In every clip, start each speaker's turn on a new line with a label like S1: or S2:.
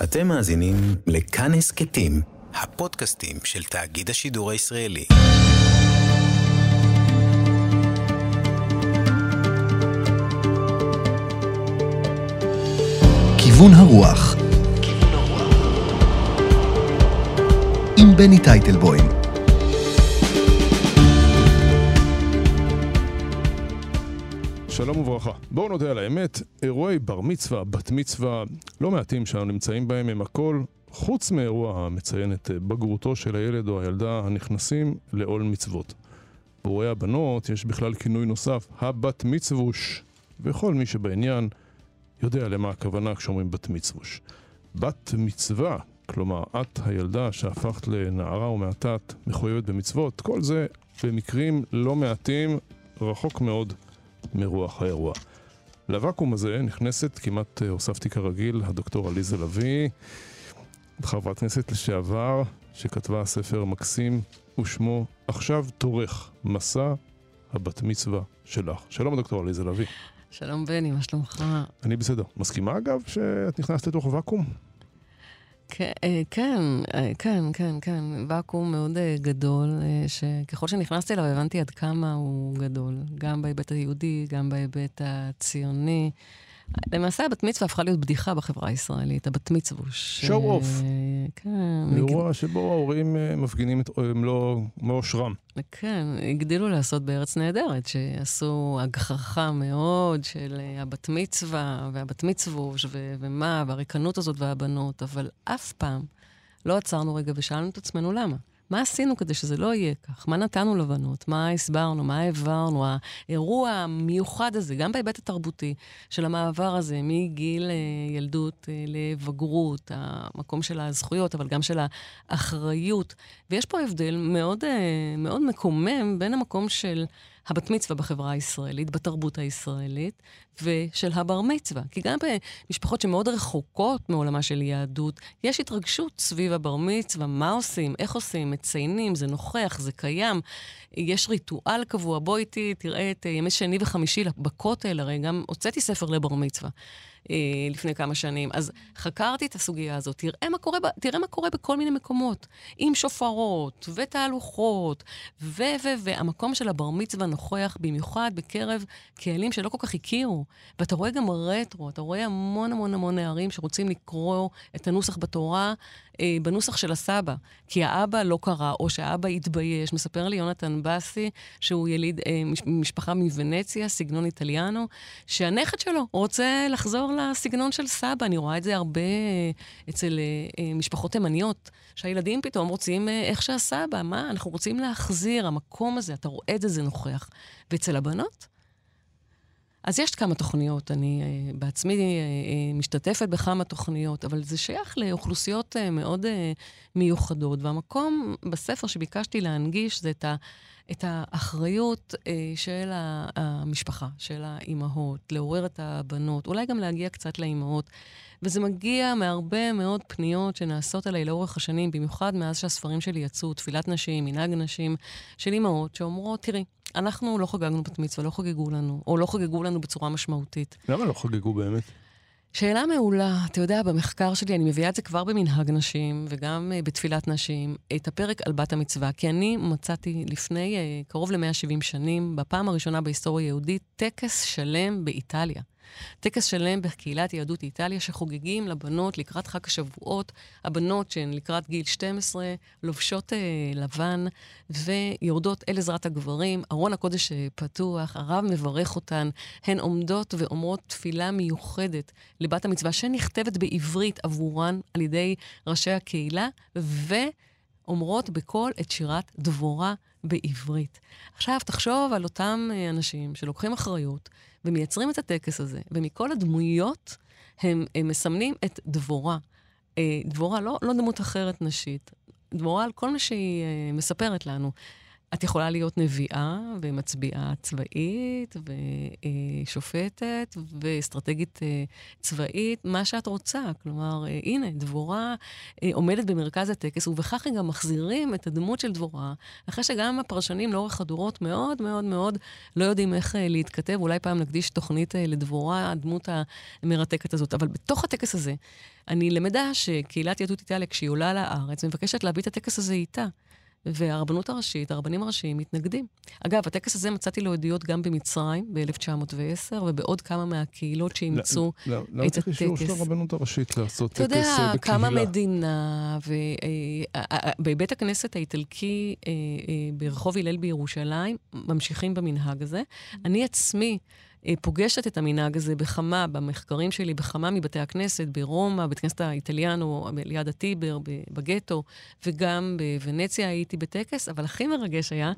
S1: אתם מאזינים לכאן הסכתים, הפודקאסטים של תאגיד השידור הישראלי.
S2: כיוון הרוח עם בני טייטלבוים
S3: שלום וברכה. בואו נודה על האמת, אירועי בר מצווה, בת מצווה, לא מעטים שאנו נמצאים בהם הם הכל, חוץ מאירוע המציין את בגרותו של הילד או הילדה הנכנסים לעול מצוות. באירועי הבנות יש בכלל כינוי נוסף, הבת מצווש, וכל מי שבעניין יודע למה הכוונה כשאומרים בת מצווש. בת מצווה, כלומר, את הילדה שהפכת לנערה ומעתה את מחויבת במצוות, כל זה במקרים לא מעטים, רחוק מאוד מרוח האירוע. לוואקום הזה נכנסת, כמעט אה, הוספתי כרגיל, הדוקטור עליזה לביא, חברת כנסת לשעבר, שכתבה ספר מקסים, ושמו "עכשיו תורך, מסע הבת מצווה שלך". שלום דוקטור עליזה לביא.
S4: שלום בני, מה שלומך?
S3: אני בסדר. מסכימה אגב שאת נכנסת לתוך ואקום?
S4: כן, אה, כן, אה, כן, כן, כן. ואקום מאוד אה, גדול, שככל שנכנסתי אליו הבנתי עד כמה הוא גדול, גם בהיבט היהודי, גם בהיבט הציוני. למעשה הבת מצווה הפכה להיות בדיחה בחברה הישראלית, הבת מצווש.
S3: שואו אוף.
S4: כן.
S3: אירוע שבו ההורים מפגינים את מלוא אושרם.
S4: כן, הגדילו לעשות בארץ נהדרת, שעשו הגחכה מאוד של הבת מצווה והבת מצווש ומה, והריקנות הזאת והבנות, אבל אף פעם לא עצרנו רגע ושאלנו את עצמנו למה. מה עשינו כדי שזה לא יהיה כך? מה נתנו לבנות? מה הסברנו? מה העברנו? האירוע המיוחד הזה, גם בהיבט התרבותי, של המעבר הזה מגיל אה, ילדות אה, לבגרות, המקום של הזכויות, אבל גם של האחריות. ויש פה הבדל מאוד, אה, מאוד מקומם בין המקום של... הבת מצווה בחברה הישראלית, בתרבות הישראלית, ושל הבר מצווה. כי גם במשפחות שמאוד רחוקות מעולמה של יהדות, יש התרגשות סביב הבר מצווה, מה עושים, איך עושים, מציינים, זה נוכח, זה קיים. יש ריטואל קבוע, בוא איתי, תראה את ימי שני וחמישי בכותל, הרי גם הוצאתי ספר לבר מצווה. אה, לפני כמה שנים. אז חקרתי את הסוגיה הזאת, תראה מה קורה, תראה מה קורה בכל מיני מקומות, עם שופרות ותהלוכות, ו... ו... והמקום של הבר מצווה נוכח במיוחד בקרב קהלים שלא כל כך הכירו. ואתה רואה גם רטרו, אתה רואה המון המון המון נערים שרוצים לקרוא את הנוסח בתורה אה, בנוסח של הסבא, כי האבא לא קרא, או שהאבא התבייש. מספר לי יונתן בסי, שהוא יליד אה, מש, משפחה מוונציה, סגנון איטליאנו, שהנכד שלו רוצה לחזור לסגנון של סבא. אני רואה את זה הרבה אה, אצל אה, אה, משפחות תימניות, שהילדים פתאום רוצים אה, איך שהסבא, מה? אנחנו רוצים להחזיר, המקום הזה, אתה רואה את זה, זה נוכח. ואצל הבנות? אז יש כמה תוכניות, אני uh, בעצמי uh, משתתפת בכמה תוכניות, אבל זה שייך לאוכלוסיות uh, מאוד מיוחדות, והמקום בספר שביקשתי להנגיש זה את, ה, את האחריות uh, של המשפחה, של האימהות, לעורר את הבנות, אולי גם להגיע קצת לאימהות. וזה מגיע מהרבה מאוד פניות שנעשות עליי לאורך השנים, במיוחד מאז שהספרים שלי יצאו, תפילת נשים, מנהג נשים, של אימהות שאומרות, תראי, אנחנו לא חגגנו בת מצווה, לא חגגו לנו, או לא חגגו לנו בצורה משמעותית.
S3: למה לא חגגו באמת?
S4: שאלה מעולה. אתה יודע, במחקר שלי, אני מביאה את זה כבר במנהג נשים וגם uh, בתפילת נשים, את הפרק על בת המצווה, כי אני מצאתי לפני uh, קרוב ל-170 שנים, בפעם הראשונה בהיסטוריה היהודית, טקס שלם באיטליה. טקס שלם בקהילת יהדות איטליה שחוגגים לבנות לקראת חג השבועות. הבנות שהן לקראת גיל 12 לובשות אה, לבן ויורדות אל עזרת הגברים, ארון הקודש אה, פתוח, הרב מברך אותן, הן עומדות ואומרות תפילה מיוחדת לבת המצווה שנכתבת בעברית עבורן על ידי ראשי הקהילה, ו... אומרות בקול את שירת דבורה בעברית. עכשיו, תחשוב על אותם אה, אנשים שלוקחים אחריות ומייצרים את הטקס הזה, ומכל הדמויות הם, הם מסמנים את דבורה. אה, דבורה, לא, לא דמות אחרת נשית, דבורה על כל מה שהיא אה, מספרת לנו. את יכולה להיות נביאה ומצביעה צבאית ושופטת ואסטרטגית אה, צבאית, מה שאת רוצה. כלומר, אה, הנה, דבורה אה, עומדת במרכז הטקס, ובכך הם גם מחזירים את הדמות של דבורה, אחרי שגם הפרשנים לאורך הדורות מאוד מאוד מאוד לא יודעים איך להתכתב. אולי פעם נקדיש תוכנית לדבורה, הדמות המרתקת הזאת. אבל בתוך הטקס הזה, אני למדה שקהילת יהדות איטליה, כשהיא עולה לארץ, מבקשת להביא את הטקס הזה איתה. והרבנות הראשית, הרבנים הראשיים מתנגדים. אגב, הטקס הזה מצאתי לו עדויות גם במצרים ב-1910, ובעוד כמה מהקהילות שאימצו את הטקס.
S3: למה צריך אישור של הרבנות הראשית לעשות טקס
S4: בקהילה? אתה יודע,
S3: קמה
S4: מדינה, ובבית הכנסת האיטלקי ברחוב הלל בירושלים, ממשיכים במנהג הזה. אני עצמי... אה, פוגשת את המנהג הזה בכמה, במחקרים שלי, בכמה מבתי הכנסת, ברומא, בית כנסת האיטליאנו, ליד הטיבר, בגטו, וגם בוונציה הייתי בטקס, אבל הכי מרגש היה,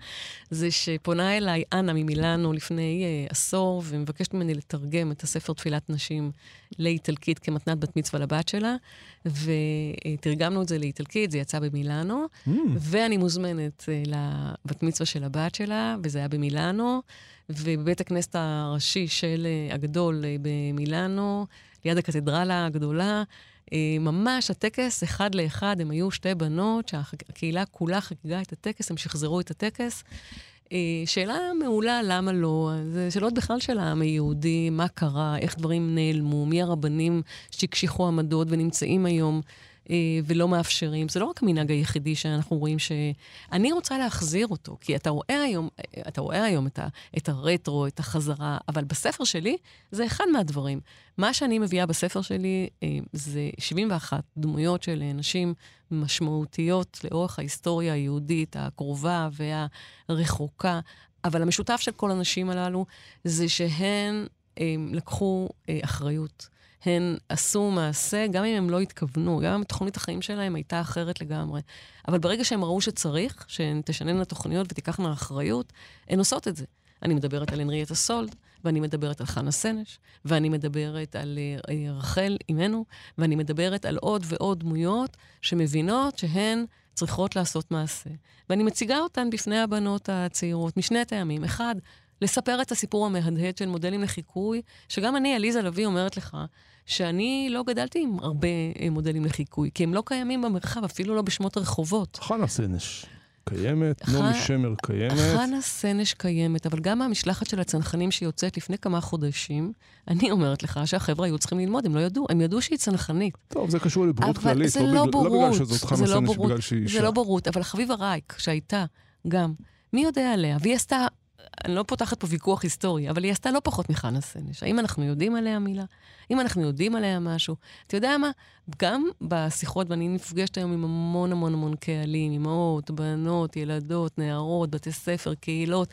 S4: זה שפונה אליי אנה ממילאנו לפני uh, עשור, ומבקשת ממני לתרגם את הספר תפילת נשים לאיטלקית כמתנת בת מצווה לבת שלה, ותרגמנו את זה לאיטלקית, זה יצא במילאנו, mm. ואני מוזמנת uh, לבת מצווה של הבת שלה, וזה היה במילאנו. ובבית הכנסת הראשי של אה, הגדול אה, במילאנו, ליד הקתדרלה הגדולה, אה, ממש הטקס, אחד לאחד, הם היו שתי בנות, שהקהילה כולה חגגה את הטקס, הם שחזרו את הטקס. שאלה מעולה, למה לא? זה שאלות בכלל של העם היהודי, מה קרה, איך דברים נעלמו, מי הרבנים שהקשיחו עמדות ונמצאים היום אה, ולא מאפשרים. זה לא רק המנהג היחידי שאנחנו רואים ש... אני רוצה להחזיר אותו, כי אתה רואה היום, אה, אתה רואה היום את, ה, את הרטרו, את החזרה, אבל בספר שלי זה אחד מהדברים. מה שאני מביאה בספר שלי אה, זה 71 דמויות של נשים משמעותיות לאורך ההיסטוריה היהודית הקרובה והרחוקה, אבל המשותף של כל הנשים הללו זה שהן לקחו אחריות. הן עשו מעשה, גם אם הם לא התכוונו, גם אם תוכנית החיים שלהם הייתה אחרת לגמרי. אבל ברגע שהם ראו שצריך, שהן תשננה תוכניות ותיקחנה אחריות, הן עושות את זה. אני מדברת על הנריאטה סולד, ואני מדברת על חנה סנש, ואני מדברת על uh, רחל אימנו, ואני מדברת על עוד ועוד דמויות שמבינות שהן צריכות לעשות מעשה. ואני מציגה אותן בפני הבנות הצעירות משני טעמים. אחד, לספר את הסיפור המהדהד של מודלים לחיקוי, שגם אני, עליזה לביא, אומרת לך, שאני לא גדלתי עם הרבה אה, מודלים לחיקוי, כי הם לא קיימים במרחב, אפילו לא בשמות רחובות.
S3: חנה סנש. קיימת, ח... נעמי שמר קיימת.
S4: חנה סנש קיימת, אבל גם המשלחת של הצנחנים שיוצאת לפני כמה חודשים, אני אומרת לך שהחבר'ה היו צריכים ללמוד, הם לא ידעו, הם ידעו שהיא צנחנית.
S3: טוב, זה קשור לבורות כללית,
S4: זה לא, לא, בורות,
S3: לא בגלל שזאת חנה לא סנש, בגלל שהיא אישה.
S4: זה לא בורות, אבל חביבה רייק, שהייתה גם, מי יודע עליה? והיא עשתה אני לא פותחת פה ויכוח היסטורי, אבל היא עשתה לא פחות מחנה סנש. האם אנחנו יודעים עליה מילה? האם אנחנו יודעים עליה משהו? אתה יודע מה? גם בשיחות, ואני נפגשת היום עם המון המון המון קהלים, אמהות, בנות, ילדות, נערות, בתי ספר, קהילות.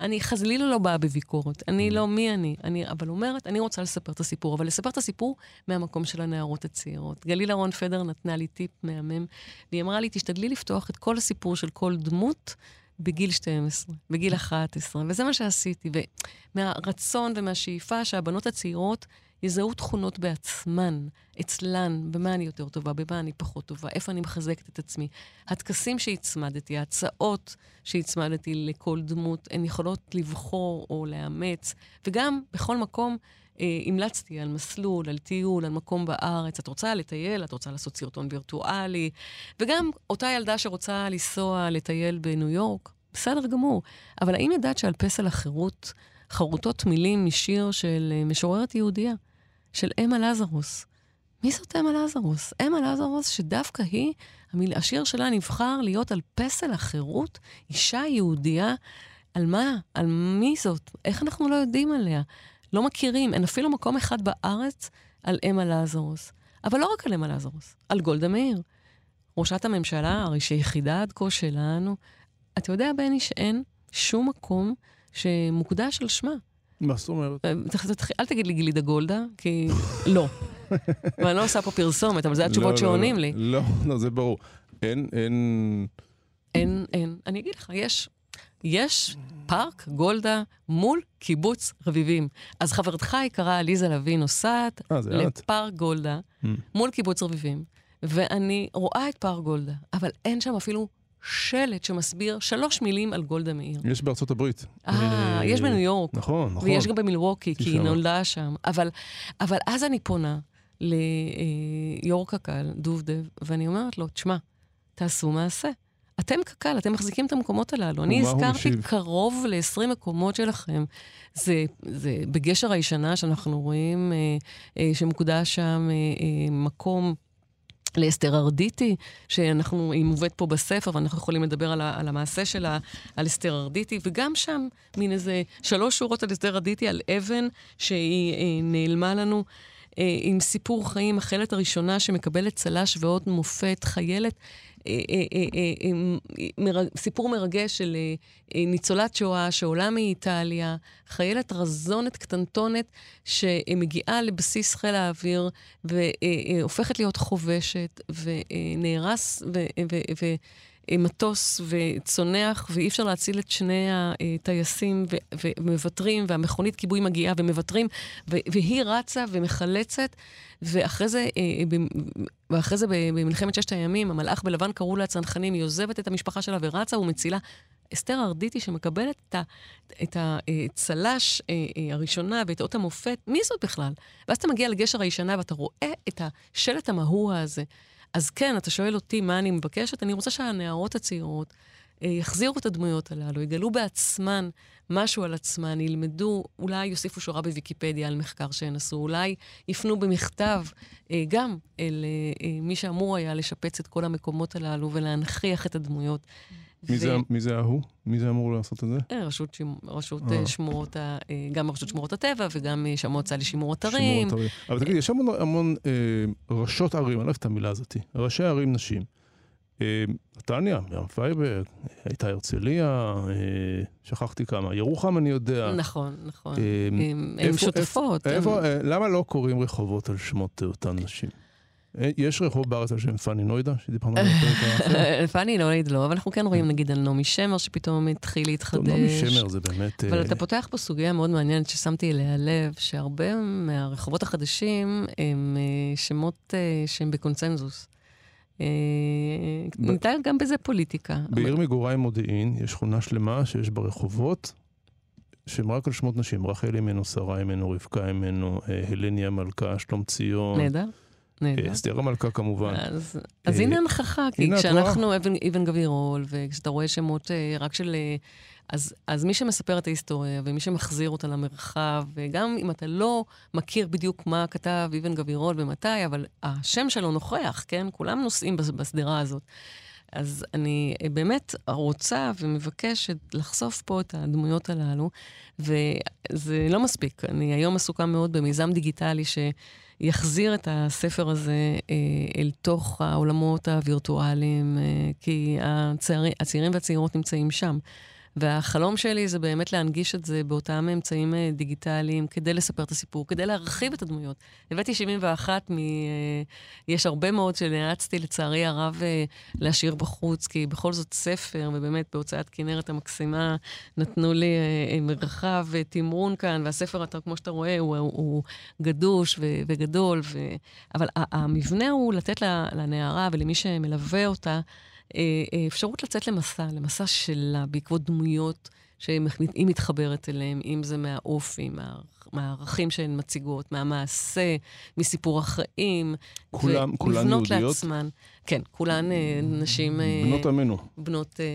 S4: אני חזלילה לא באה בביקורת. אני לא, מי אני? אני, אבל אומרת, אני רוצה לספר את הסיפור, אבל לספר את הסיפור מהמקום של הנערות הצעירות. גלילה רון פדר נתנה לי טיפ מהמם, והיא אמרה לי, תשתדלי לפתוח את כל הסיפור של כל דמות בגיל 12, בגיל 11, וזה מה שעשיתי. ומהרצון ומהשאיפה שהבנות הצעירות יזהו תכונות בעצמן, אצלן, במה אני יותר טובה, במה אני פחות טובה, איפה אני מחזקת את עצמי. הטקסים שהצמדתי, ההצעות שהצמדתי לכל דמות, הן יכולות לבחור או לאמץ, וגם בכל מקום המלצתי על מסלול, על טיול, על מקום בארץ. את רוצה לטייל, את רוצה לעשות סרטון וירטואלי, וגם אותה ילדה שרוצה לנסוע לטייל בניו יורק, בסדר גמור. אבל האם ידעת שעל פסל החירות חרוטות מילים משיר של אה, משוררת יהודייה, של אמה לזרוס? מי זאת אמה לזרוס? אמה לזרוס, שדווקא היא, השיר שלה נבחר להיות על פסל החירות, אישה יהודייה. על מה? על מי זאת? איך אנחנו לא יודעים עליה? לא מכירים, אין אפילו מקום אחד בארץ על אמה לזרוס. אבל לא רק על אמה לזרוס, על גולדה מאיר. ראשת הממשלה, הרי שיחידה עד כה שלנו. אתה יודע, בני, שאין שום מקום שמוקדש על שמה.
S3: מה זאת אומרת? אה,
S4: אל תגיד לי גלידה גולדה, כי לא. ואני לא עושה פה פרסומת, אבל זה התשובות לא, לא, שעונים
S3: לא,
S4: לי.
S3: לא, לא, זה ברור. אין, אין...
S4: אין, אין. אני אגיד לך, יש יש פארק גולדה מול קיבוץ רביבים. אז חברתך היקרה, עליזה לביא, נוסעת
S3: אה,
S4: לפארק גולדה mm. מול קיבוץ רביבים, ואני רואה את פארק גולדה, אבל אין שם אפילו שלט שמסביר שלוש מילים על גולדה מאיר.
S3: יש בארצות הברית.
S4: אה, יש בניו יורק.
S3: נכון, נכון.
S4: ויש גם במילווקי, כי היא. נולדה שם. אבל, אבל אז אני פונה ליו"ר קק"ל, דובדב, ואני אומרת לו, תשמע, תעשו מעשה. אתם קק"ל, אתם מחזיקים את המקומות הללו. אני הזכרתי? קרוב ל-20 מקומות שלכם. זה, זה בגשר הישנה שאנחנו רואים אה, אה, שמוקדש שם אה, אה, מקום לאסתר ארדיטי, שאנחנו, היא מובאת פה בספר, ואנחנו יכולים לדבר על, ה, על המעשה שלה, על אסתר ארדיטי, וגם שם מין איזה שלוש שורות על אסתר ארדיטי, על אבן שהיא אה, נעלמה לנו. אה, עם סיפור חיים, החיילת הראשונה שמקבלת צל"ש ועוד מופת, חיילת, אה, אה, אה, סיפור מרגש של ניצולת שואה שעולה מאיטליה, חיילת רזונת קטנטונת שמגיעה לבסיס חיל האוויר והופכת להיות חובשת, ונהרס מטוס וצונח, ואי אפשר להציל את שני הטייסים, ומוותרים, והמכונית כיבוי מגיעה ומוותרים, והיא רצה ומחלצת, ואחרי זה, אה, ואחרי זה במלחמת ששת הימים, המלאך בלבן קראו לה הצנחנים, היא עוזבת את המשפחה שלה ורצה ומצילה. אסתר ארדיטי שמקבלת את, את הצל"ש אה, אה, הראשונה ואת אות המופת, מי זאת בכלל? ואז אתה מגיע לגשר הישנה ואתה רואה את השלט המהוע הזה. אז כן, אתה שואל אותי מה אני מבקשת, אני רוצה שהנערות הצעירות אה, יחזירו את הדמויות הללו, יגלו בעצמן משהו על עצמן, ילמדו, אולי יוסיפו שורה בוויקיפדיה על מחקר שהן עשו, אולי יפנו במכתב אה, גם אל אה, מי שאמור היה לשפץ את כל המקומות הללו ולהנכיח את הדמויות.
S3: מי,
S4: ו-
S3: זה, מי זה ההוא? מי זה אמור לעשות את זה?
S4: אה, רשות, שימ... רשות
S3: אה.
S4: אה. שמורות, ה... אה, גם רשות שמורות הטבע וגם המועצה לשימור אתרים.
S3: אתרים. אבל תגיד, יש המון, המון אה, ראשות ערים, אני לא אוהב את המילה הזאת, ראשי ערים נשים. אה, נתניה, מרים פיירברג, הייתה הרצליה, אה, שכחתי כמה, ירוחם אני יודע.
S4: נכון, נכון. הן שותפות.
S3: למה לא קוראים רחובות על שמות אותן נשים? יש רחוב בארץ על שם פאני נוידה, שדיברנו עליו בפרק האחר?
S4: פאני לא לא, אבל אנחנו כן רואים נגיד על נעמי שמר שפתאום התחיל
S3: טוב,
S4: להתחדש.
S3: נעמי שמר זה באמת...
S4: אבל
S3: אה,
S4: אתה פותח פה סוגיה מאוד מעניינת ששמתי אליה לב, שהרבה מהרחובות החדשים הם אה, שמות אה, שהם בקונצנזוס. ניתן גם בזה פוליטיקה.
S3: בעיר מגוריי מודיעין יש שכונה שלמה שיש בה רחובות שהם רק על שמות נשים. רחל אימנו, שרה אימנו, רבקה אימנו, אה, הלניה מלכה, שלום ציון,
S4: נהדר, נהדר.
S3: אה, אסתר המלכה כמובן.
S4: אז, אז
S3: אה,
S4: הנה הנכחה, כי כשאנחנו אבן, אבן גבירול, וכשאתה רואה שמות אה, רק של... אז, אז מי שמספר את ההיסטוריה, ומי שמחזיר אותה למרחב, וגם אם אתה לא מכיר בדיוק מה כתב אבן גבירול ומתי, אבל השם שלו נוכח, כן? כולם נוסעים בשדרה הזאת. אז אני אה, באמת רוצה ומבקשת לחשוף פה את הדמויות הללו, וזה לא מספיק. אני היום עסוקה מאוד במיזם דיגיטלי שיחזיר את הספר הזה אה, אל תוך העולמות הווירטואליים, אה, כי הצערי, הצעירים והצעירות נמצאים שם. והחלום שלי זה באמת להנגיש את זה באותם אמצעים אה, דיגיטליים כדי לספר את הסיפור, כדי להרחיב את הדמויות. הבאתי 71 מ... אה, יש הרבה מאוד שנאלצתי, לצערי הרב, אה, להשאיר בחוץ, כי בכל זאת ספר, ובאמת בהוצאת כנרת המקסימה נתנו לי מרחב ותמרון כאן, והספר, אתה, כמו שאתה רואה, הוא, הוא, גדוש ו, וגדול, ו... אבל המבנה הוא לתת לנערה ולמי שמלווה אותה, אפשרות לצאת למסע, למסע שלה, בעקבות דמויות שהיא מתחברת אליהן, אם זה מהאופי, מה, מהערכים שהן מציגות, מהמעשה, מסיפור החיים.
S3: כולם- כולן
S4: ולבנות
S3: יהודיות?
S4: לעצמן. כן, כולן אה, נשים... אה,
S3: בנות עמנו.
S4: בנות אה,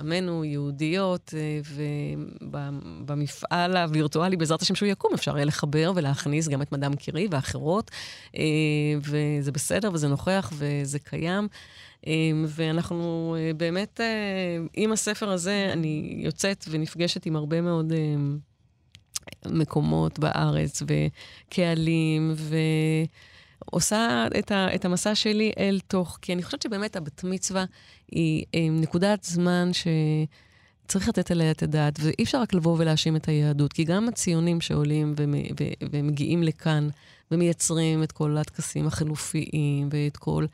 S4: עמנו, יהודיות, אה, ובמפעל הווירטואלי, בעזרת השם שהוא יקום, אפשר יהיה לחבר ולהכניס גם את מדאם קירי ואחרות, אה, וזה בסדר וזה נוכח וזה קיים. אה, ואנחנו אה, באמת, אה, עם הספר הזה, אני יוצאת ונפגשת עם הרבה מאוד אה, מקומות בארץ, וקהלים, ו... עושה את, את המסע שלי אל תוך, כי אני חושבת שבאמת הבת מצווה היא אה, נקודת זמן שצריך לתת עליה את הדעת, ואי אפשר רק לבוא ולהאשים את היהדות, כי גם הציונים שעולים ומגיעים לכאן ומייצרים את כל הטקסים החלופיים ואת כל...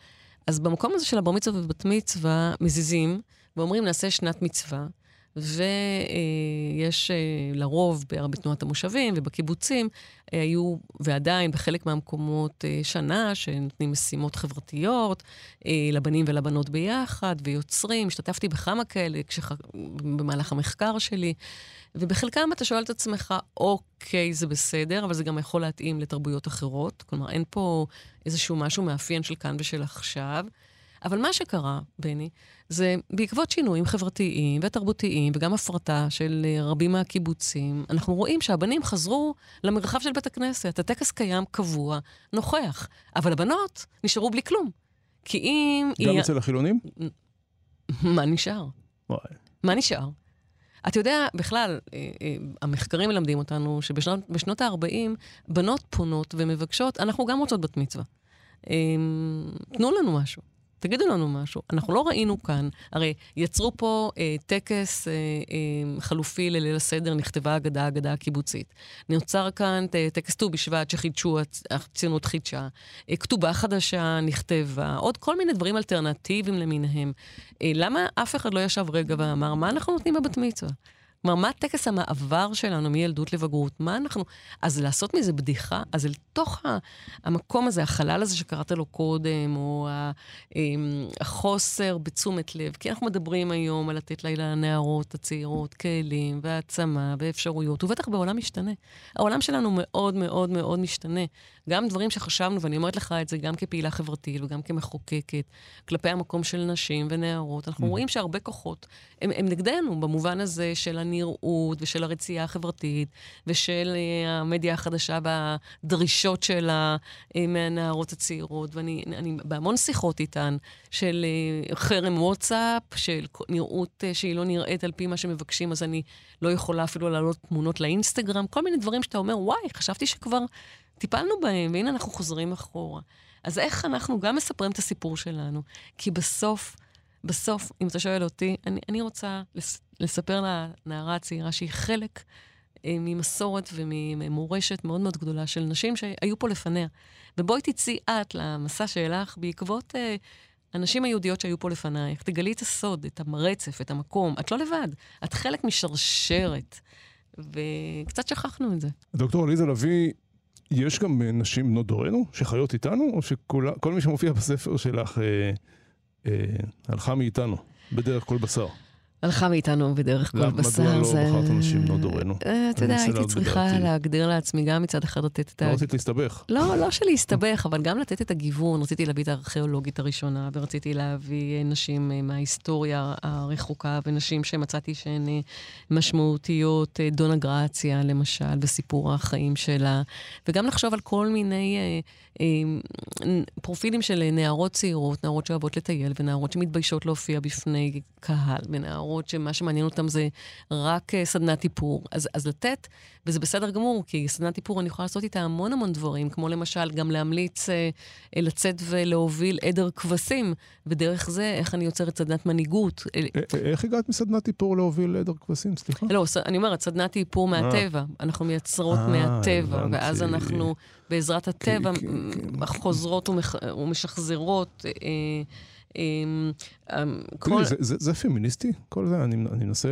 S4: אז במקום הזה של הבר מצווה ובת מצווה מזיזים ואומרים נעשה שנת מצווה, ויש אה, לרוב בתנועת המושבים ובקיבוצים, אה, היו, ועדיין בחלק מהמקומות, אה, שנה שנותנים משימות חברתיות לבנים ולבנות ביחד, ויוצרים. השתתפתי בכמה כאלה כשח... במהלך המחקר שלי, ובחלקם אתה שואל את עצמך, אוקיי, זה בסדר, אבל זה גם יכול להתאים לתרבויות אחרות. כלומר, אין פה איזשהו משהו מאפיין של כאן ושל עכשיו. אבל מה שקרה, בני, זה בעקבות שינויים חברתיים ותרבותיים, וגם הפרטה של אה, רבים מהקיבוצים, אנחנו רואים שהבנים חזרו למרחב של בית הכנסת. הטקס קיים קבוע, נוכח. אבל הבנות נשארו בלי כלום. כי אם...
S3: גם היא... אצל החילונים?
S4: מה נשאר?
S3: וואי.
S4: מה נשאר? אתה יודע, בכלל, אה, אה, המחקרים מלמדים אותנו שבשנות ה-40, בנות פונות ומבקשות, אנחנו גם רוצות בת מצווה. תנו לנו משהו. תגידו לנו משהו. אנחנו לא ראינו כאן, הרי יצרו פה אה, טקס אה, אה, חלופי לליל הסדר, נכתבה אגדה, אגדה הקיבוצית. נוצר כאן אה, טקס ט"ו בשבט שחידשו, הציונות חידשה. אה, כתובה חדשה נכתבה, עוד כל מיני דברים אלטרנטיביים למיניהם. אה, למה אף אחד לא ישב רגע ואמר, מה אנחנו נותנים בבת מצווה? כלומר, מה טקס המעבר שלנו מילדות לבגרות? מה אנחנו... אז לעשות מזה בדיחה? אז אל תוך המקום הזה, החלל הזה שקראת לו קודם, או אמ, החוסר בתשומת לב, כי אנחנו מדברים היום על לתת לילה לנערות הצעירות כלים והעצמה ואפשרויות, ובטח בעולם משתנה. העולם שלנו מאוד מאוד מאוד משתנה. גם דברים שחשבנו, ואני אומרת לך את זה גם כפעילה חברתית וגם כמחוקקת, כלפי המקום של נשים ונערות, אנחנו mm. רואים שהרבה כוחות הם, הם נגדנו, במובן הזה של הנראות ושל הרצייה החברתית ושל uh, המדיה החדשה והדרישות שלה uh, מהנערות הצעירות. ואני אני, בהמון שיחות איתן של uh, חרם וואטסאפ, של נראות uh, שהיא לא נראית על פי מה שמבקשים, אז אני לא יכולה אפילו להעלות תמונות לאינסטגרם, כל מיני דברים שאתה אומר, וואי, חשבתי שכבר טיפלנו בהם, והנה אנחנו חוזרים אחורה. אז איך אנחנו גם מספרים את הסיפור שלנו? כי בסוף, בסוף, אם אתה שואל אותי, אני, אני רוצה לס, לספר לנערה הצעירה שהיא חלק אה, ממסורת וממורשת מאוד מאוד גדולה של נשים שהיו פה לפניה. ובואי תצאי את למסע שלך בעקבות אה, הנשים היהודיות שהיו פה לפנייך. תגלי את הסוד, את הרצף, את המקום. את לא לבד, את חלק משרשרת. וקצת שכחנו את זה.
S3: דוקטור עליזה לביא, יש גם אה, נשים בנות דורנו שחיות איתנו, או שכל מי שמופיע בספר שלך אה, אה, הלכה מאיתנו, בדרך כל בשר?
S4: הלכה מאיתנו בדרך כל בשר.
S3: למה לא בחרת אנשים בנות דורנו?
S4: אה, אתה יודע, הייתי צריכה להגדיר לעצמי גם מצד אחד לתת את
S3: ה... לא רצית להסתבך.
S4: לא, לא שלהסתבך, אבל גם לתת את הגיוון. רציתי להביא את הארכיאולוגית הראשונה, ורציתי להביא אה, נשים אה, מההיסטוריה הרחוקה, ונשים שמצאתי שהן משמעותיות, דונה גרציה למשל, וסיפור החיים שלה, וגם לחשוב על כל מיני פרופילים של נערות צעירות, נערות שאוהבות לטייל, ונערות שמתביישות להופיע בפני קהל, ונערות... נערות שמה שמעניין אותם זה רק uh, סדנת איפור. אז, אז לתת, וזה בסדר גמור, כי סדנת איפור, אני יכולה לעשות איתה המון המון דברים, כמו למשל גם להמליץ uh, לצאת ולהוביל עדר כבשים, ודרך זה, איך אני יוצרת סדנת מנהיגות.
S3: איך הגעת מסדנת איפור להוביל עדר כבשים? סליחה.
S4: לא, אני אומרת, סדנת איפור מהטבע. אנחנו מייצרות מהטבע, ואז אנחנו, בעזרת הטבע, חוזרות ומשחזרות.
S3: אמ, כל... זה, זה, זה פמיניסטי? כל זה? אני, אני מנסה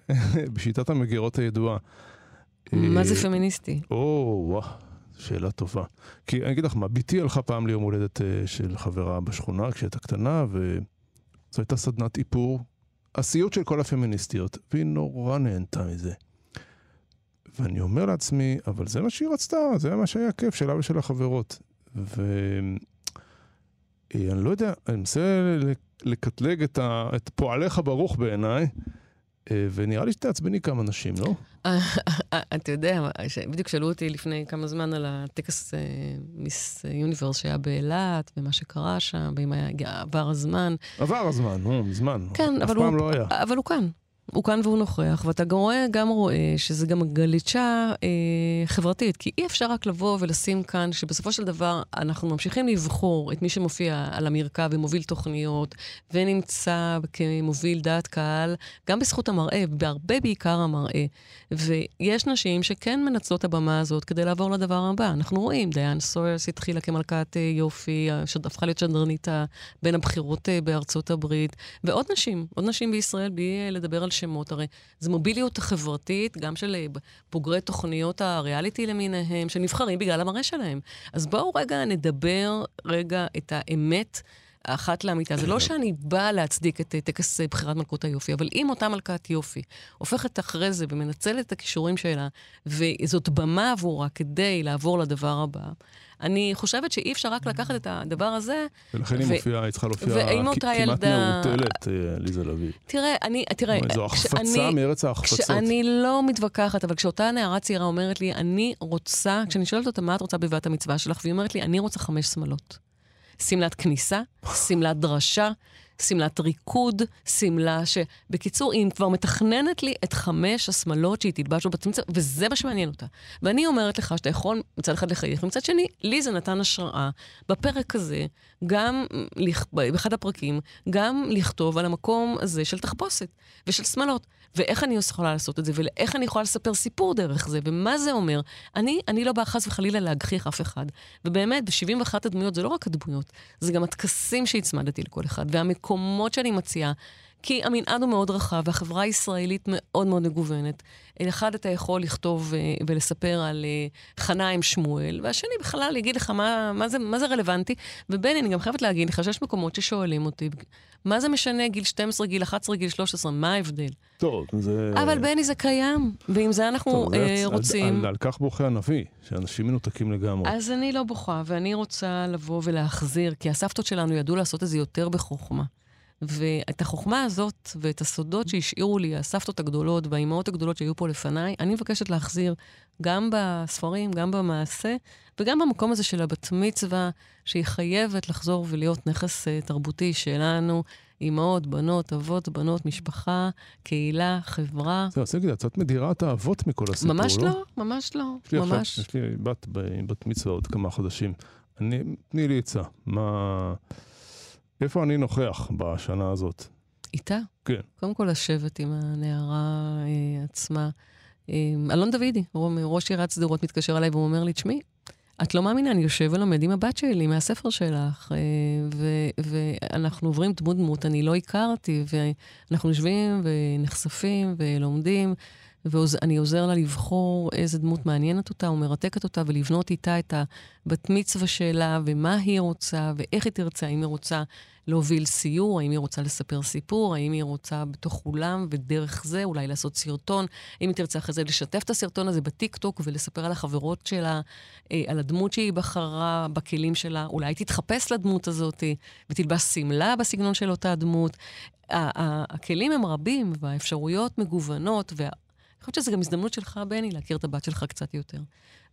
S3: בשיטת המגירות הידועה.
S4: מה זה אה, פמיניסטי?
S3: או, וואו, שאלה טובה. כי אני אגיד לך מה, בתי הלכה פעם ליום הולדת אה, של חברה בשכונה כשהייתה קטנה, וזו הייתה סדנת איפור, הסיוט של כל הפמיניסטיות, והיא נורא נהנתה מזה. ואני אומר לעצמי, אבל זה מה שהיא רצתה, זה מה שהיה כיף שלה ושל החברות. ו... אני לא יודע, אני מנסה לקטלג את, ה, את פועליך ברוך בעיניי, אה, ונראה לי שתעצבני כמה נשים, לא?
S4: אתה יודע, בדיוק שאלו אותי לפני כמה זמן על הטקס אה, מיס יוניברס שהיה באילת, ומה שקרה שם, ואם היה עבר הזמן.
S3: עבר הזמן, נו, מזמן.
S4: כן, אבל הוא, לא היה. אבל הוא כאן. הוא כאן והוא נוכח, ואתה גם רואה, גם רואה שזה גם גליצ'ה אה, חברתית, כי אי אפשר רק לבוא ולשים כאן שבסופו של דבר אנחנו ממשיכים לבחור את מי שמופיע על המרקע ומוביל תוכניות, ונמצא כמוביל דעת קהל, גם בזכות המראה, בהרבה בעיקר המראה. ויש נשים שכן מנצלות את הבמה הזאת כדי לעבור לדבר הבא. אנחנו רואים, דיין סוירס התחילה כמלכת אה, יופי, הפכה להיות שדרנית בין הבחירות אה, בארצות הברית, ועוד נשים, עוד נשים בישראל, בלי אה, לדבר על שמות, הרי זו מוביליות חברתית, גם של אה, בוגרי תוכניות הריאליטי למיניהם, שנבחרים בגלל המראה שלהם. אז בואו רגע נדבר רגע את האמת. אחת לאמיתה. זה לא שאני באה להצדיק את טקס בחירת מלכות היופי, אבל אם אותה מלכת יופי הופכת אחרי זה ומנצלת את הכישורים שלה, וזאת במה עבורה כדי לעבור לדבר הבא, אני חושבת שאי אפשר רק לקחת את הדבר הזה.
S3: ולכן היא מופיעה, היא צריכה להופיע כמעט מעוטלת, אה, עליזה לביא.
S4: תראה, אני, תראה,
S3: זו החפצה מארץ ההחפצות.
S4: כשאני לא מתווכחת, אבל כשאותה נערה צעירה אומרת לי, אני רוצה, כשאני שואלת אותה מה את רוצה בבת המצווה שלך, והיא אומרת לי, אני רוצה חמש שמלות. שמלת כניסה, שמלת דרשה, שמלת ריקוד, שמלה ש... בקיצור, היא כבר מתכננת לי את חמש השמלות שהיא תלבש מצווה, וזה מה שמעניין אותה. ואני אומרת לך שאתה יכול מצד אחד לחייך, ומצד שני, לי זה נתן השראה בפרק הזה, גם, באחד הפרקים, גם לכתוב על המקום הזה של תחפושת ושל שמלות. ואיך אני יכולה לעשות את זה, ואיך אני יכולה לספר סיפור דרך זה, ומה זה אומר. אני, אני לא באה חס וחלילה להגחיך אף אחד. ובאמת, ב-71 הדמויות זה לא רק הדמויות, זה גם הטקסים שהצמדתי לכל אחד, והמקומות שאני מציעה. כי המנעד הוא מאוד רחב, והחברה הישראלית מאוד מאוד מגוונת. אחד, אתה יכול לכתוב אה, ולספר על אה, חנה עם שמואל, והשני בכלל יגיד לך מה, מה, זה, מה זה רלוונטי. ובני, אני גם חייבת להגיד לך שיש מקומות ששואלים אותי, מה זה משנה גיל 12, גיל 11, גיל 13, מה ההבדל?
S3: טוב, זה...
S4: אבל בני, זה קיים, ועם זה אנחנו טוב, אה, רוצים...
S3: על, על, על כך בוכה הנביא, שאנשים מנותקים לגמרי.
S4: אז אני לא בוכה, ואני רוצה לבוא ולהחזיר, כי הסבתות שלנו ידעו לעשות את זה יותר בחוכמה. ואת החוכמה הזאת ואת הסודות שהשאירו לי הסבתות הגדולות והאימהות הגדולות שהיו פה לפניי, אני מבקשת להחזיר גם בספרים, גם במעשה, וגם במקום הזה של הבת מצווה, שהיא חייבת לחזור ולהיות נכס uh, תרבותי שלנו, אימהות, בנות, אבות, בנות, משפחה, קהילה, חברה.
S3: אז נגיד, את מדירה את האבות מכל הסיפור,
S4: לא? ממש לא, ממש לא,
S3: יש לי
S4: ממש.
S3: יש לי בת, בת מצווה עוד כמה חודשים. אני, תני לי עצה, מה... איפה אני נוכח בשנה הזאת?
S4: איתה?
S3: כן.
S4: קודם כל לשבת עם הנערה אה, עצמה. אה, אלון דוידי, ראש עיריית שדרות, מתקשר אליי והוא אומר לי, תשמעי, את לא מאמינה, אני יושב ולומד עם הבת שלי מהספר שלך, אה, ו- ואנחנו עוברים דמות דמות, אני לא הכרתי, ואנחנו יושבים ונחשפים ולומדים. ואני עוזר לה לבחור איזה דמות מעניינת אותה או מרתקת אותה, ולבנות איתה את הבת מצווה שלה, ומה היא רוצה, ואיך היא תרצה, האם היא רוצה להוביל סיור, האם היא רוצה לספר סיפור, האם היא רוצה בתוך אולם, ודרך זה אולי לעשות סרטון, האם היא תרצה אחרי זה לשתף את הסרטון הזה בטיקטוק ולספר על החברות שלה, אה, על הדמות שהיא בחרה, בכלים שלה, אולי תתחפש לדמות הזאת ותלבש שמלה בסגנון של אותה דמות. הכלים הם רבים והאפשרויות מגוונות, וה... חושבת שזו גם הזדמנות שלך, בני, להכיר את הבת שלך קצת יותר.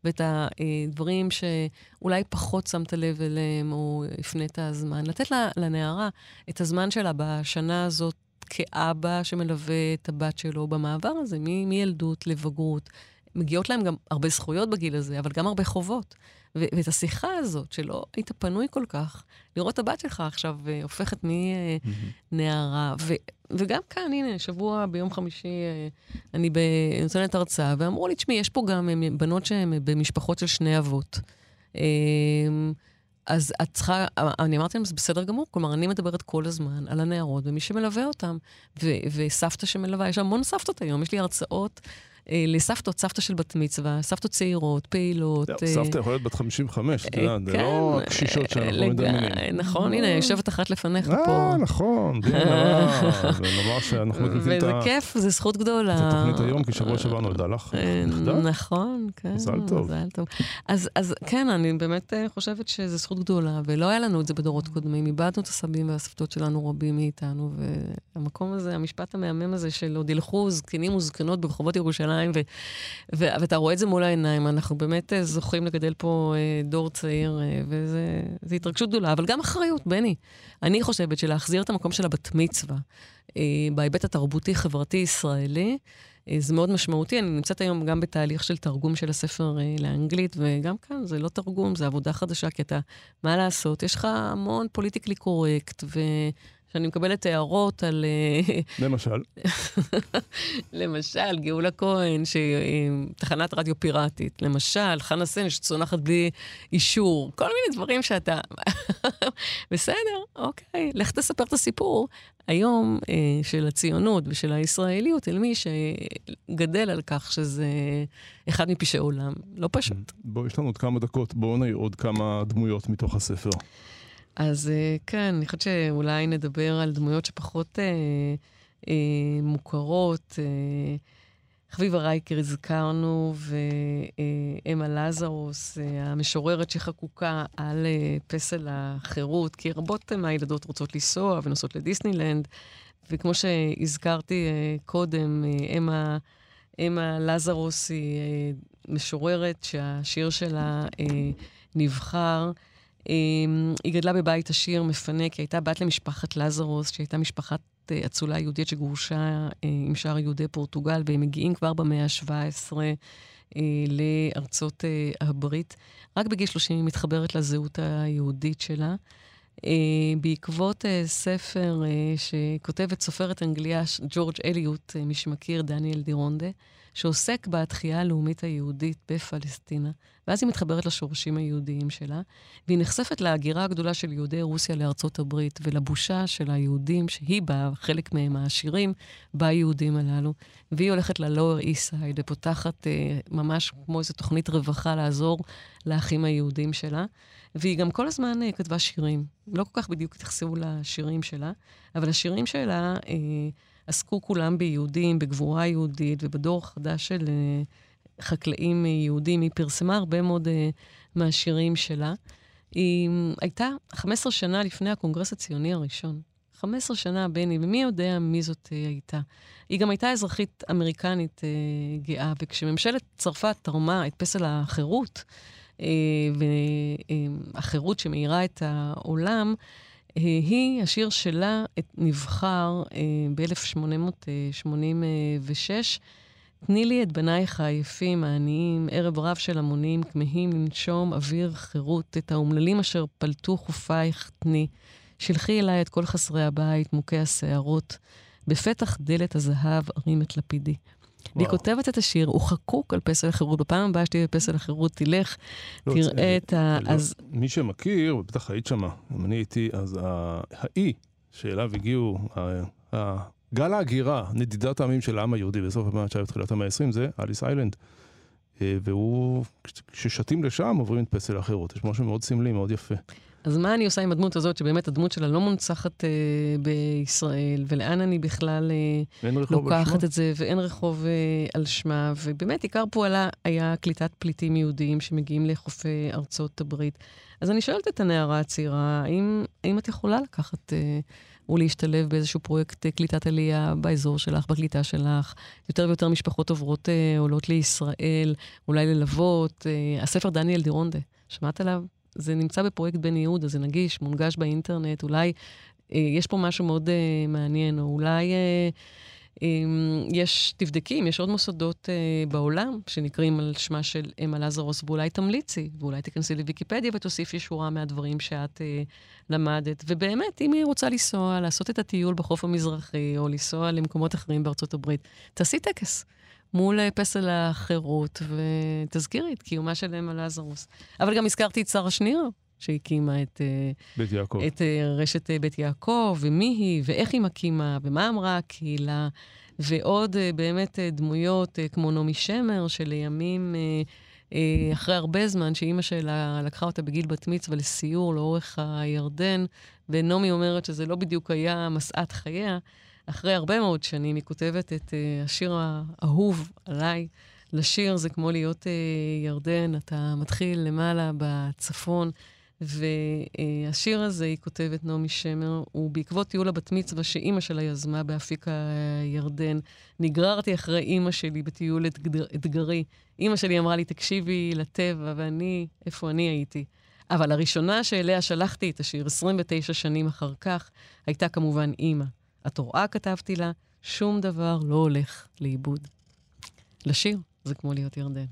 S4: ואת הדברים שאולי פחות שמת לב אליהם, או הפנית הזמן. לתת לנערה את הזמן שלה בשנה הזאת כאבא שמלווה את הבת שלו במעבר הזה, מילדות לבגרות. מגיעות להם גם הרבה זכויות בגיל הזה, אבל גם הרבה חובות. ו- ואת השיחה הזאת, שלא היית פנוי כל כך, לראות את הבת שלך עכשיו uh, הופכת מנערה. ו- וגם כאן, הנה, שבוע ביום חמישי uh, אני נותנת הרצאה, ואמרו לי, תשמעי, יש פה גם בנות שהן במשפחות של שני אבות. Uh, אז את צריכה, אני אמרתי להם, זה בסדר גמור, כלומר, אני מדברת כל הזמן על הנערות ומי שמלווה אותם, ו- וסבתא שמלווה, יש המון סבתות היום, יש לי הרצאות אה, לסבתות, סבתא של בת מצווה, סבתות צעירות, פעילות.
S3: אה, סבתא יכולה להיות בת 55, את יודעת, זה לא כן, הקשישות שאנחנו מדמיינים.
S4: נכון, הנה, יושבת אחת לפניך
S3: פה. אה, נכון, ונאמר שאנחנו מקליטים את
S4: ה... וזה כיף, זו זכות גדולה.
S3: את התוכנית היום, כי שבוע שעבר נולדה לך נכדה.
S4: נכון, כן.
S3: מזל טוב.
S4: מזל טוב. אז כן, אני באמת חושבת שזו זכות גדולה, ולא היה לנו את זה בדורות קודמים. איבדנו את הסבים והסבתות שלנו, רבים מאיתנו, והמקום הזה, המשפט המהמם הזה של עוד ילכו זקנים וזקנות ברחובות ירושלים. ירושלים, ו, ו, ואתה רואה את זה מול העיניים. אנחנו באמת אה, זוכים לגדל פה אה, דור צעיר, אה, וזו התרגשות גדולה, אבל גם אחריות, בני. אני חושבת שלהחזיר את המקום של הבת מצווה, בהיבט התרבותי-חברתי-ישראלי, זה מאוד משמעותי. אני נמצאת היום גם בתהליך של תרגום של הספר לאנגלית, וגם כאן זה לא תרגום, זה עבודה חדשה, כי אתה, מה לעשות, יש לך המון פוליטיקלי קורקט, ו... שאני מקבלת הערות על... אה,
S3: למשל?
S4: למשל, גאולה כהן, שהיא תחנת רדיו פיראטית. למשל, חנה סן שצונחת בלי אישור. כל מיני דברים שאתה... בסדר, אוקיי, לך תספר את הסיפור. היום אה, של הציונות ושל הישראליות, אל מי שגדל על כך שזה אחד מפשעי עולם. לא פשוט.
S3: בואו, יש לנו עוד כמה דקות, בואו נעיר עוד כמה דמויות מתוך הספר.
S4: אז אה, כן, אני חושבת שאולי נדבר על דמויות שפחות אה, אה, מוכרות. אה, חביבה רייקר הזכרנו, ואמה לזרוס, אה, המשוררת שחקוקה על אה, פסל החירות, כי רבות מהילדות רוצות לנסוע ונוסעות לדיסנילנד, וכמו שהזכרתי קודם, אמה, אמה לזרוס היא משוררת שהשיר שלה נבחר. היא גדלה בבית עשיר, מפנה, כי הייתה בת למשפחת לזרוס, שהייתה משפחת אה, אצולה יהודית שגורשה אה, עם שאר יהודי פורטוגל, והם מגיעים כבר במאה ה-17 אה, לארצות הברית. רק בגיל 30 היא מתחברת לזהות היהודית שלה. בעקבות ספר שכותבת סופרת אנגליה, ג'ורג' אליוט, מי שמכיר, דניאל דירונדה, שעוסק בתחייה הלאומית היהודית בפלסטינה, ואז היא מתחברת לשורשים היהודיים שלה, והיא נחשפת להגירה הגדולה של יהודי רוסיה לארצות הברית, ולבושה של היהודים, שהיא באה, חלק מהם העשירים, ביהודים הללו. והיא הולכת ל-Lower East Side ופותחת אה, ממש כמו איזו תוכנית רווחה לעזור לאחים היהודים שלה. והיא גם כל הזמן אה, כתבה שירים. לא כל כך בדיוק התייחסו לשירים שלה, אבל השירים שלה... אה, עסקו כולם ביהודים, בגבורה יהודית ובדור חדש של uh, חקלאים יהודים. היא פרסמה הרבה מאוד uh, מהשירים שלה. היא הייתה 15 שנה לפני הקונגרס הציוני הראשון. 15 שנה, בני, ומי יודע מי זאת uh, הייתה. היא גם הייתה אזרחית אמריקנית uh, גאה, וכשממשלת צרפת תרמה את פסל החירות, uh, והחירות שמאירה את העולם, היא, השיר שלה נבחר אה, ב-1886. תני לי את בנייך היפים, העניים, ערב רב של המונים, כמהים לנשום אוויר חירות, את האומללים אשר פלטו חופייך תני. שלחי אליי את כל חסרי הבית, מוכי השערות. בפתח דלת הזהב ארים את לפידי. והיא כותבת את השיר, הוא חקוק על פסל החירות. בפעם הבאה שתהיה בפסל החירות, תלך, לא, תראה זה, את ה...
S3: לא, אז... מי שמכיר, בטח היית שמה, אם אני הייתי, אז האי שאליו הגיעו, גל ההגירה, נדידת העמים של העם היהודי בסוף המאה ה-19 ותחילת המאה ה-20, זה אליס איילנד. אה, והוא, כששתים לשם, עוברים את פסל החירות. יש משהו מאוד סמלי, מאוד יפה.
S4: אז מה אני עושה עם הדמות הזאת, שבאמת הדמות שלה לא מונצחת אה, בישראל, ולאן אני בכלל אה, לוקחת את זה, ואין רחוב אה, על שמה, ובאמת עיקר פועלה היה קליטת פליטים יהודיים שמגיעים לחופי ארצות הברית. אז אני שואלת את הנערה הצעירה, האם, האם את יכולה לקחת אה, ולהשתלב באיזשהו פרויקט אה, קליטת עלייה באזור שלך, בקליטה שלך? יותר ויותר משפחות עוברות, אה, עולות לישראל, אולי ללוות. אה, הספר דניאל דירונדה, שמעת עליו? זה נמצא בפרויקט בן יהודה, זה נגיש, מונגש באינטרנט, אולי אה, יש פה משהו מאוד אה, מעניין, או אולי אה, אה, יש, תבדקי אם יש עוד מוסדות אה, בעולם שנקראים על שמה של אמה לזרוס, ואולי תמליצי, ואולי תיכנסי לוויקיפדיה ותוסיפי שורה מהדברים שאת אה, למדת. ובאמת, אם היא רוצה לנסוע, לעשות את הטיול בחוף המזרחי, או לנסוע למקומות אחרים בארצות הברית, תעשי טקס. מול אה, פסל החירות, ותזכירי את קיומה של אמה לזרוס. אבל גם הזכרתי את שרה שניר, שהקימה את,
S3: אה, בית יעקב.
S4: את אה, רשת בית יעקב, ומי היא, ואיך היא מקימה, ומה אמרה הקהילה, ועוד באמת דמויות כמו נעמי שמר, שלימים, אחרי הרבה זמן, שאימא שלה לקחה אותה בגיל בת מצווה לסיור לאורך הירדן, ונעמי אומרת שזה לא בדיוק היה משאת חייה, אחרי הרבה מאוד שנים, היא כותבת את uh, השיר האהוב עליי. לשיר זה כמו להיות uh, ירדן, אתה מתחיל למעלה בצפון, והשיר הזה, היא כותבת, נעמי שמר, הוא בעקבות טיול הבת מצווה שאימא שלה יזמה באפיק הירדן. נגררתי אחרי אימא שלי בטיול אתגר, אתגרי. אימא שלי אמרה לי, תקשיבי לטבע, ואני, איפה אני הייתי? אבל הראשונה שאליה שלחתי את השיר, 29 שנים אחר כך, הייתה כמובן אימא. את רואה, כתבתי לה, שום דבר לא הולך לאיבוד. לשיר זה כמו להיות ירדן.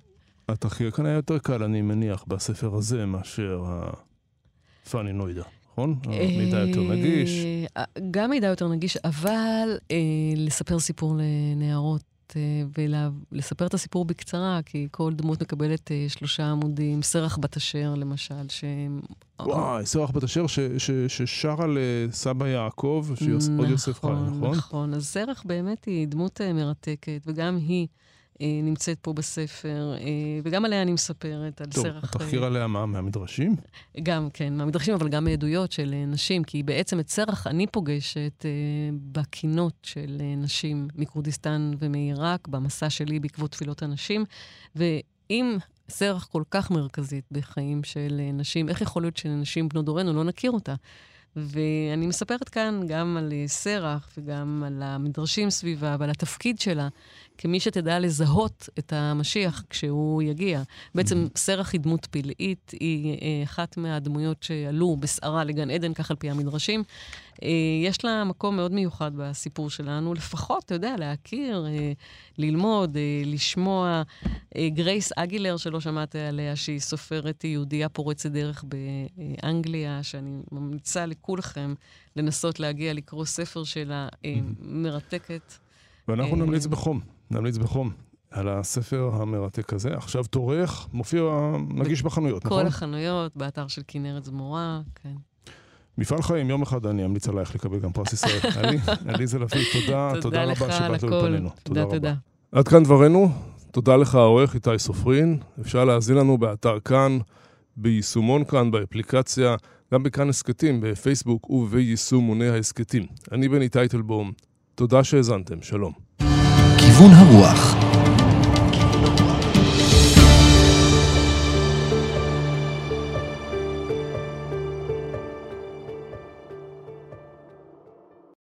S3: התחקיר כאן היה יותר קל, אני מניח, בספר הזה, מאשר פאני נוידה. נכון? המידע יותר נגיש.
S4: גם מידע יותר נגיש, אבל אה, לספר סיפור לנערות אה, ולספר את הסיפור בקצרה, כי כל דמות מקבלת אה, שלושה עמודים. סרח בת אשר, למשל, ש...
S3: וואי, סרח בת אשר ששרה לסבא יעקב, שעוד יוסף חי, נכון?
S4: נכון, נכון. אז סרח באמת היא דמות מרתקת, וגם היא... אה, נמצאת פה בספר, אה, וגם עליה אני מספרת, על
S3: טוב,
S4: סרח...
S3: טוב, התחקיר עליה מה? מהמדרשים?
S4: גם, כן, מהמדרשים, אבל גם מעדויות של נשים, כי בעצם את סרח אני פוגשת בקינות של נשים מכורדיסטן ומעיראק, במסע שלי בעקבות תפילות הנשים, ואם סרח כל כך מרכזית בחיים של נשים, איך יכול להיות שנשים בנות דורנו לא נכיר אותה? ואני מספרת כאן גם על סרח וגם על המדרשים סביבה ועל התפקיד שלה כמי שתדע לזהות את המשיח כשהוא יגיע. בעצם mm-hmm. סרח היא דמות פלאית, היא אה, אחת מהדמויות שעלו בסערה לגן עדן, כך על פי המדרשים. אה, יש לה מקום מאוד מיוחד בסיפור שלנו, לפחות, אתה יודע, להכיר, אה, ללמוד, לשמוע. גרייס אגילר, שלא שמעת עליה, שהיא סופרת יהודייה פורצת דרך באנגליה, שאני ממליצה לכולכם לנסות להגיע לקרוא ספר שלה, mm-hmm. מרתקת.
S3: ואנחנו נמליץ בחום. נמליץ בחום על הספר המרתק הזה. עכשיו תורך, מופיע, נגיש בחנויות,
S4: נכון? כל החנויות, באתר של כנרת זמורה, כן.
S3: מפעל חיים, יום אחד אני אמליץ עלייך לקבל גם פרס ישראל. עליזה לביא, תודה, תודה רבה שבאת לאולפנינו.
S4: תודה תודה.
S3: עד כאן דברנו. תודה לך, העורך איתי סופרין. אפשר להאזין לנו באתר כאן, ביישומון כאן, באפליקציה, גם בכאן הסכתים, בפייסבוק וביישומוני ההסכתים. אני בני טייטלבום. תודה שהאזנתם, שלום.
S2: כיוון הרוח